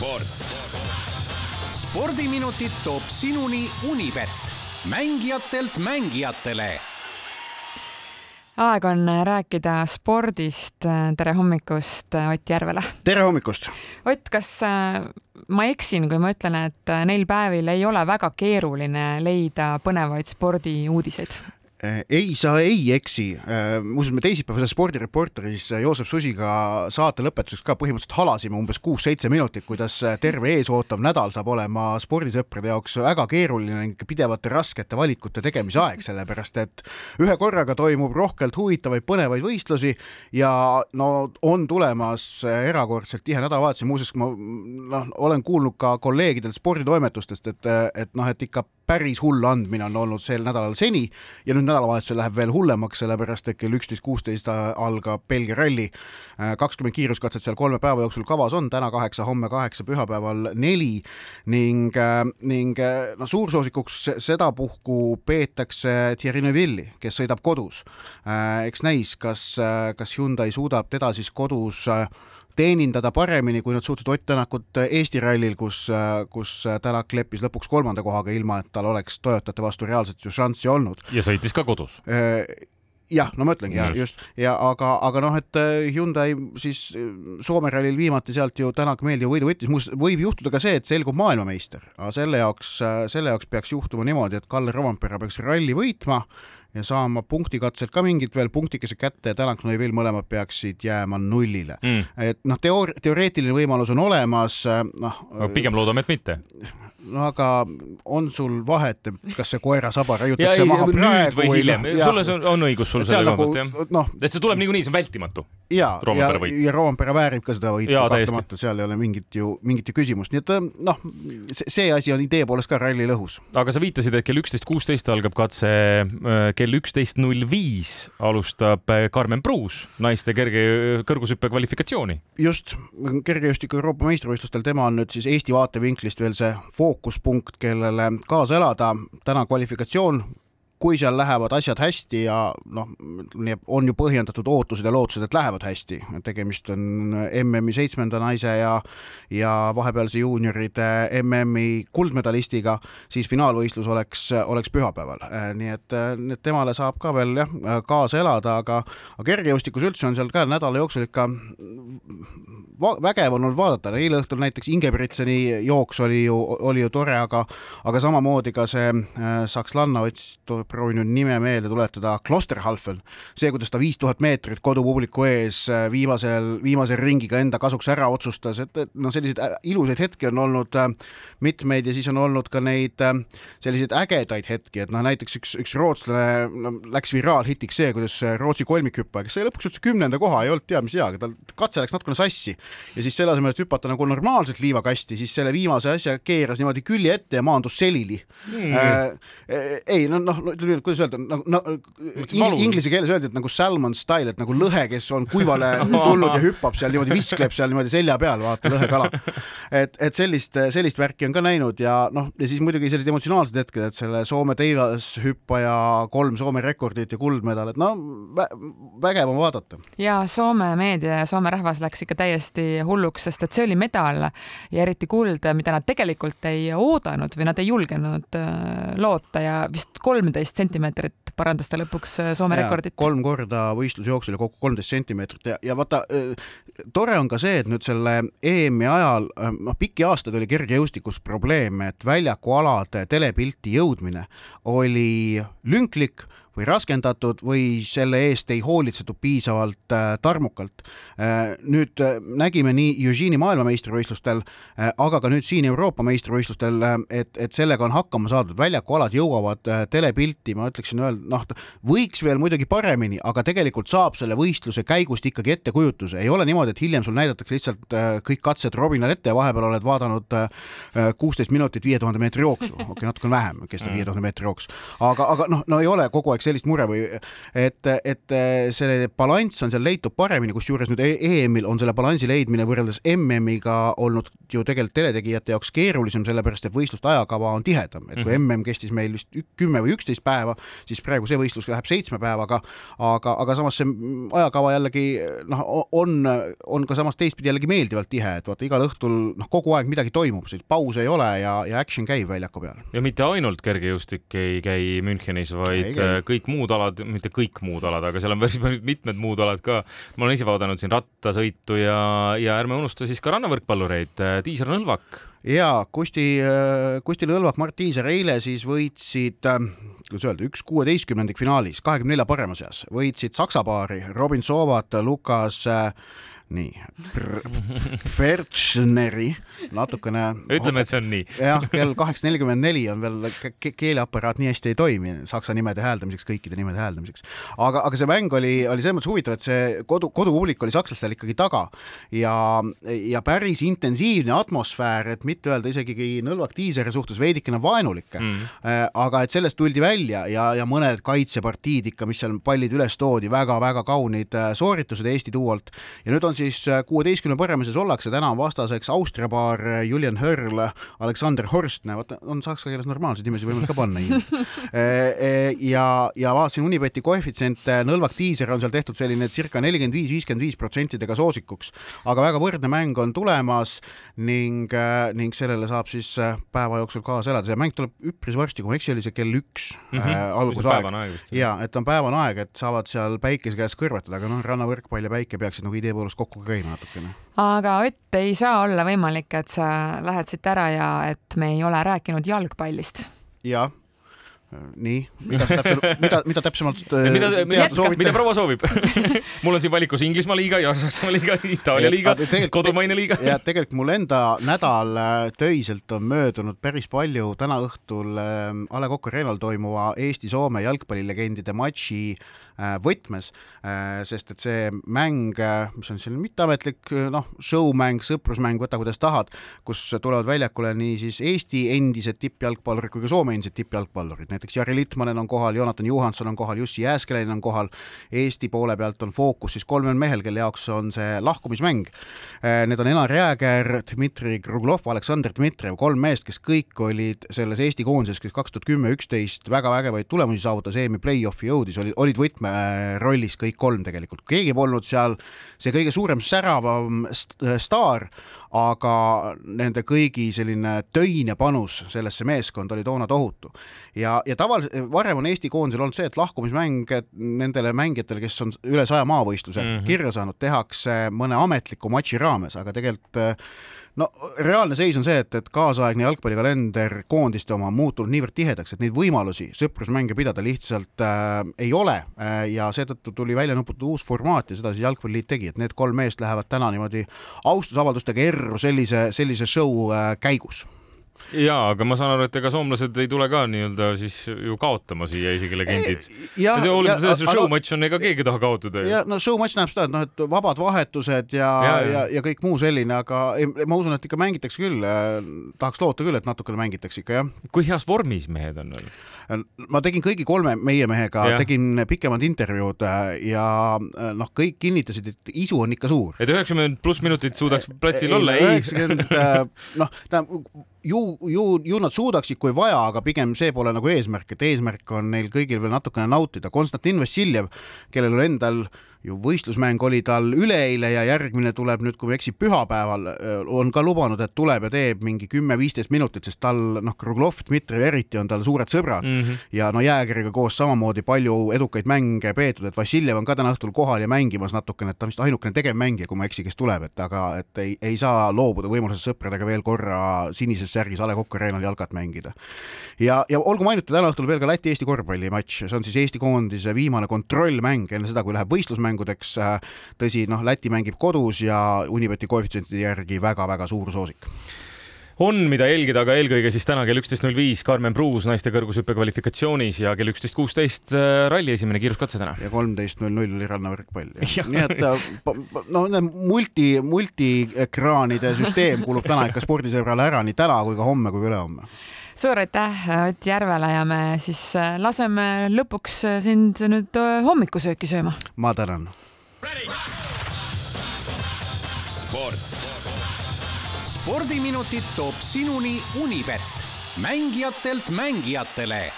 sport. spordiminutid toob sinuni Unibet, mängijatelt mängijatele aeg on rääkida spordist. tere hommikust, Ott Järvela. tere hommikust. Ott, kas äh, ma eksin, kui ma ütlen, et neil päevil ei ole väga keeruline leida põnevaid spordiuudiseid? Äh, ei, sa ei eksi. Äh, muuseas, me teisipäevasel spordireporteris Joosep Susiga saate lõpetuseks ka põhimõtteliselt halasime umbes kuus-seitse minutit, kuidas terve eesootav nädal saab olema spordisõprade jaoks väga keeruline ning pidevate raskete valikute tegemise aeg, sellepärast et ühe korraga toimub rohkelt huvitavaid põnevaid võistlusi ja no on tulemas erakordselt tihe nädalavahetus ja muuseas ma noh, olen kuulnud ka kolleegidelt sporditoimetustest, et, et noh, et ikka päris hull andmine on olnud sel nädalal seni ja nüüd nädalavahetusel läheb veel hullemaks, sellepärast et kell üksteist kuusteist algab Belgia ralli. kakskümmend kiiruskatset seal kolme päeva jooksul kavas on, täna kaheksa, homme kaheksa, pühapäeval neli ning, ning no suursoosikuks sedapuhku peetakse Thierry Neuvilli, kes sõidab kodus. eks näis, kas, kas Hyundai suudab teda siis kodus teenindada paremini, kui nad suutsid Ott Tänakut Eesti rallil, kus, kus Tänak leppis lõpuks kolmanda kohaga, ilma et tal oleks Toyotate vastu reaalselt ju šanssi olnud. ja sõitis ka kodus. Jah, no ma ütlengi ja just. ja aga, aga noh, et Hyundai siis Soome rallil viimati sealt ju Tänak meeldiva võidu võttis, muuseas võib juhtuda ka see, et selgub maailmameister, aga selle jaoks, selle jaoks peaks juhtuma niimoodi, et Kalle Rovampere peaks ralli võitma ja saama punktikatselt ka mingid veel punktikesed kätte ja Tänak ja Neville mõlemad peaksid jääma nullile mm.. et noh, teoor-, teoreetiline võimalus on olemas, noh. pigem loodame, et mitte no aga on sul vahet, kas see koera saba raiutakse maha praegu või hiljem, sul on, on õigus sul selle koha pealt jah no,. et see tuleb niikuinii, see on vältimatu. ja, ja, ja Roompere väärib ka seda võitu kahtlemata, seal ei ole mingit ju, mingit ju küsimust, nii et noh, see asi on idee poolest ka ralli lõhus. aga sa viitasid, et kell üksteist kuusteist algab katse, äh, kell üksteist null viis alustab Karmen Pruus naiste kerge kõrgushüppe kvalifikatsiooni. just, kergejõustiku Euroopa meistrivõistlustel, tema on nüüd siis Eesti vaatevinklist veel see fookus fookuspunkt, kellele kaasa elada. täna kvalifikatsioon kui seal lähevad asjad hästi ja noh, on ju põhjendatud ootused ja lootused, et lähevad hästi, tegemist on MM-i seitsmenda naise ja ja vahepealse juunioride MM-i kuldmedalistiga, siis finaalvõistlus oleks, oleks pühapäeval. nii et, et temale saab ka veel jah, kaasa elada, aga, aga kergejõustikus üldse on seal ka nädala jooksul ikka vägev olnud vaadata, eile õhtul näiteks Ingebrigtseni jooks oli ju, oli ju tore, aga aga samamoodi ka see äh, sakslanna ots-, proovin nüüd nime meelde tuletada, Klosterhalfen, see, kuidas ta viis tuhat meetrit kodupubliku ees äh, viimasel, viimase ringiga enda kasuks ära otsustas, et, et noh, selliseid äh, ilusaid hetki on olnud äh, mitmeid ja siis on olnud ka neid selliseid ägedaid hetki, et noh, näiteks üks, üks rootslane no, läks viraalhitiks see, kuidas Rootsi kolmikhüppaja, kes sai lõpuks üldse kümnenda koha, ei olnud teab mis hea, aga tal katse läks natukene sassi. Ja siis selle asemel, et hüpata nagu normaalselt liivakasti, siis selle viimase asja keeras niimoodi külje ette ja maandus selili. Mm.. Äh, ei no noh, ütleme nii, kuidas öelda, nagu no, no, inglise keeles öeldi, et nagu salmon style, et nagu lõhe, kes on kuivale tulnud ja hüppab seal niimoodi, viskleb seal niimoodi selja peal, vaata lõhekala. et, et sellist, sellist värki on ka näinud ja noh, ja siis muidugi sellised emotsionaalsed hetked, et selle Soome teivashüppaja kolm Soome rekordit ja kuldmedal, et no vägev on vaadata. ja Soome meedia ja Soome rahvas läks ikka täiesti hulluks, sest et see oli medal ja eriti kuld, mida nad tegelikult ei oodanud või nad ei julgenud äh, loota ja vist kolmteist sentimeetrit parandas ta lõpuks äh, Soome ja, rekordit. kolm korda võistlusjooksul ja kokku kolmteist sentimeetrit ja, ja vaata, äh, tore on ka see, et nüüd selle EM-i ajal, äh, noh, pikki aastaid oli kergejõustikus probleem, et väljakualade telepilti jõudmine oli lünklik või raskendatud või selle eest ei hoolitsetud piisavalt äh, tarmukalt. Äh,. nüüd äh, nägime nii Eugeni maailmameistrivõistlustel aga ka nüüd siin Euroopa meistrivõistlustel, et, et sellega on hakkama saadud, väljakualad jõuavad telepilti, ma ütleksin noh, võiks veel muidugi paremini, aga tegelikult saab selle võistluse käigust ikkagi ettekujutuse, ei ole niimoodi, et hiljem sul näidatakse lihtsalt kõik katsed robinal ette ja vahepeal oled vaadanud kuusteist minutit viie tuhande meetri jooksu, okei okay,, natukene vähem kestab viie tuhande meetri jooks, aga, aga noh, no ei ole kogu aeg oleks sellist mure või et, et see balanss on seal leitud paremini, kusjuures nüüd EM-il on selle balansi leidmine võrreldes MM-iga olnud ju tegelikult teletegijate jaoks keerulisem, sellepärast et võistluste ajakava on tihedam, et kui mm -hmm. MM kestis meil vist kümme või üksteist päeva, siis praegu see võistlus läheb seitsme päevaga, aga, aga samas see ajakava jällegi noh, on, on ka samas teistpidi jällegi meeldivalt tihe, et vaata igal õhtul noh, kogu aeg midagi toimub, sellist pause ei ole ja, ja action käib väljaku peal. ja mitte ainult kergejõustik ei käi Münchenis, vaid ei kõik muud alad, mitte kõik muud alad, aga seal on päris mitmed muud alad ka. ma olen ise vaadanud siin rattasõitu ja, ja ärme unusta siis ka rannavõrkpallureid, Tiisar Nõlvak ja Kusti, Kusti Lõlvak, Mart Tiiser eile siis võitsid, kuidas öelda, üks kuueteistkümnendik finaalis, kahekümne nelja parema seas, võitsid Saksa paari Robin Sovat, Lukas nii, Fertšneri natukene. ütleme, et see on nii. jah, kell kaheksa nelikümmend neli on veel ke, keeleaparaat nii hästi ei toimi saksa nimede hääldamiseks, kõikide nimede hääldamiseks. aga, aga see mäng oli, oli selles mõttes huvitav, et see kodu, kodupublik oli sakslastel ikkagi taga ja, ja päris intensiivne atmosfäär, et mitte öelda isegi Nõlvak Tiiseri suhtes veidikene vaenulik mm.. aga et sellest tuldi välja ja, ja mõned kaitsepartiid ikka, mis seal pallid üles toodi väga,, väga-väga kaunid äh, sooritused Eesti duolt ja nüüd on siis äh, kuueteistkümne paremises ollakse, täna on vastaseks Austria paar äh, Julian Hörl, Aleksander Horstne, vaata on saksa keeles normaalseid nimesid võimalik ka panna äh, ja, ja vaatasin Unibeti koefitsiente, Nõlvak Tiiser on seal tehtud selline circa nelikümmend viis, viiskümmend viis protsentidega soosikuks, aga väga võrdne mäng on tulemas ning, ning sellele saab siis päeva jooksul kaasa elada, see mäng tuleb üpris varsti, kui ma ei eksi, oli see kell üks mm -hmm. äh, algusaeg. ja et on päevane aeg, et saavad seal päikese käes kõrvetada, aga noh, rannavõrkpall ja päike peaksid nagu idee poolest kokku kokku ka käima natukene. aga Ott, ei saa olla võimalik, et sa lähed siit ära ja et me ei ole rääkinud jalgpallist. jah nii, mida sa täpsemalt, mida, mida täpsemalt mida, mida, mida proua soovib? Mul on siin valikus Inglismaa liiga ja Saksamaa liiga, Itaalia liiga, kodumaine liiga. ja tegelikult mul enda nädal äh, töiselt on möödunud päris palju. Täna õhtul äh, A Le Coq Arena'l toimuva Eesti-Soome jalgpallilegendide matši Äh, võtmes, äh, sest et see mäng, äh, mis on selline mitteametlik noh, show-mäng, sõprusmäng, võta kuidas tahad, kus tulevad väljakule nii siis Eesti endised tippjalgpallurid kui ka Soome endised tippjalgpallurid, näiteks Jari Litmanen on kohal, Jonathan Johanson on kohal, Jussi Jääskeläinen on kohal, Eesti poole pealt on fookus siis kolmel mehel, kelle jaoks on see lahkumismäng. Need on Enar Jääger, Dmitri Kruglov, Aleksandr Dmitrijev, kolm meest, kes kõik olid selles Eesti koondises, kes kaks tuhat kümme, üksteist väga vägevaid tulemusi saavutas, EM-i play-off'i jõudis, olid, olid võtme rollis kõik kolm tegelikult, keegi polnud seal see kõige suurem säravam staar, aga nende kõigi selline töine panus sellesse meeskonda oli toona tohutu. ja, ja tavaliselt, varem on Eesti koondisel olnud see, et lahkumismäng nendele mängijatele, kes on üle saja maavõistluse mm -hmm. kirja saanud, tehakse mõne ametliku matši raames, aga tegelikult no reaalne seis on see, et, et kaasaegne jalgpallikalender, koondiste oma on muutunud niivõrd tihedaks, et neid võimalusi sõprusmänge pidada lihtsalt äh, ei ole äh, ja seetõttu tuli välja nuputada uus formaat ja seda siis Jalgpalliliit tegi, et need kolm meest lähevad täna niimoodi austusavaldustega erru sellise, sellise show äh, käigus jaa, aga ma saan aru, et ega soomlased ei tule ka nii-öelda siis ju kaotama siia isegi legendid. hoolimata sellest, et show-matš on, ega keegi ei taha kaotada. ja no show-matš tähendab seda, et noh, et vabad vahetused ja, ja, ja, ja, ja kõik muu selline, aga ei, ma usun, et ikka mängitakse küll. tahaks loota küll, et natukene mängitakse ikka, jah. kui heas vormis mehed on veel? ma tegin kõigi kolme meie mehega, tegin pikemad intervjuud äh, ja äh, noh, kõik kinnitasid, et isu on ikka suur. et üheksakümmend pluss minutit suudaks platsil olla? üheksakümmend, äh, noh, tähendab ju, ju, ju nad suudaksid, kui vaja, aga pigem see pole nagu eesmärk, et eesmärk on neil kõigil veel natukene nautida. Konstantin Vassiljev, kellel endal äh, ju võistlusmäng oli tal üleeile ja järgmine tuleb nüüd, kui ma ei eksi, pühapäeval, on ka lubanud, et tuleb ja teeb mingi kümme-viisteist minutit, sest tal noh, Kruglov, Dmitrijev eriti on tal suured sõbrad mm -hmm. ja no Jäägeriga koos samamoodi palju edukaid mänge peetud, et Vassiljev on ka täna õhtul kohal ja mängimas natukene, et ta on vist ainukene tegevmängija, kui ma ei eksi, kes tuleb, et aga et ei, ei saa loobuda võimalusest sõpradega veel korra sinises särgis A Le Coq Arena'l jalkat mängida. ja, ja olgu mainitud täna õhtul veel ka Läti-Eesti korvpallimatš, see on siis Eesti koondise viimane kontrollmäng enne seda, kui läheb võistlusmäng mängudeks. Äh, tõsi, noh, Läti mängib kodus ja Unibeti koefitsientide järgi väga-väga suur soosik on, mida jälgida, aga eelkõige siis täna kell üksteist null viis Karmen Pruus naiste kõrgushüppe kvalifikatsioonis ja kell üksteist kuusteist äh, ralli esimene kiiruskatse täna. ja kolmteist null null oli rannavõrkpall. nii et no multi, multiekraanide süsteem kuulub täna ikka spordisõbrale ära nii täna kui ka homme kui ka ülehomme suur aitäh Ott Järvele ja me siis äh, laseme lõpuks äh, sind nüüd äh, hommikusööki sööma. ma tänan. sport. spordiminutid toob sinuni Unibet, mängijatelt mängijatele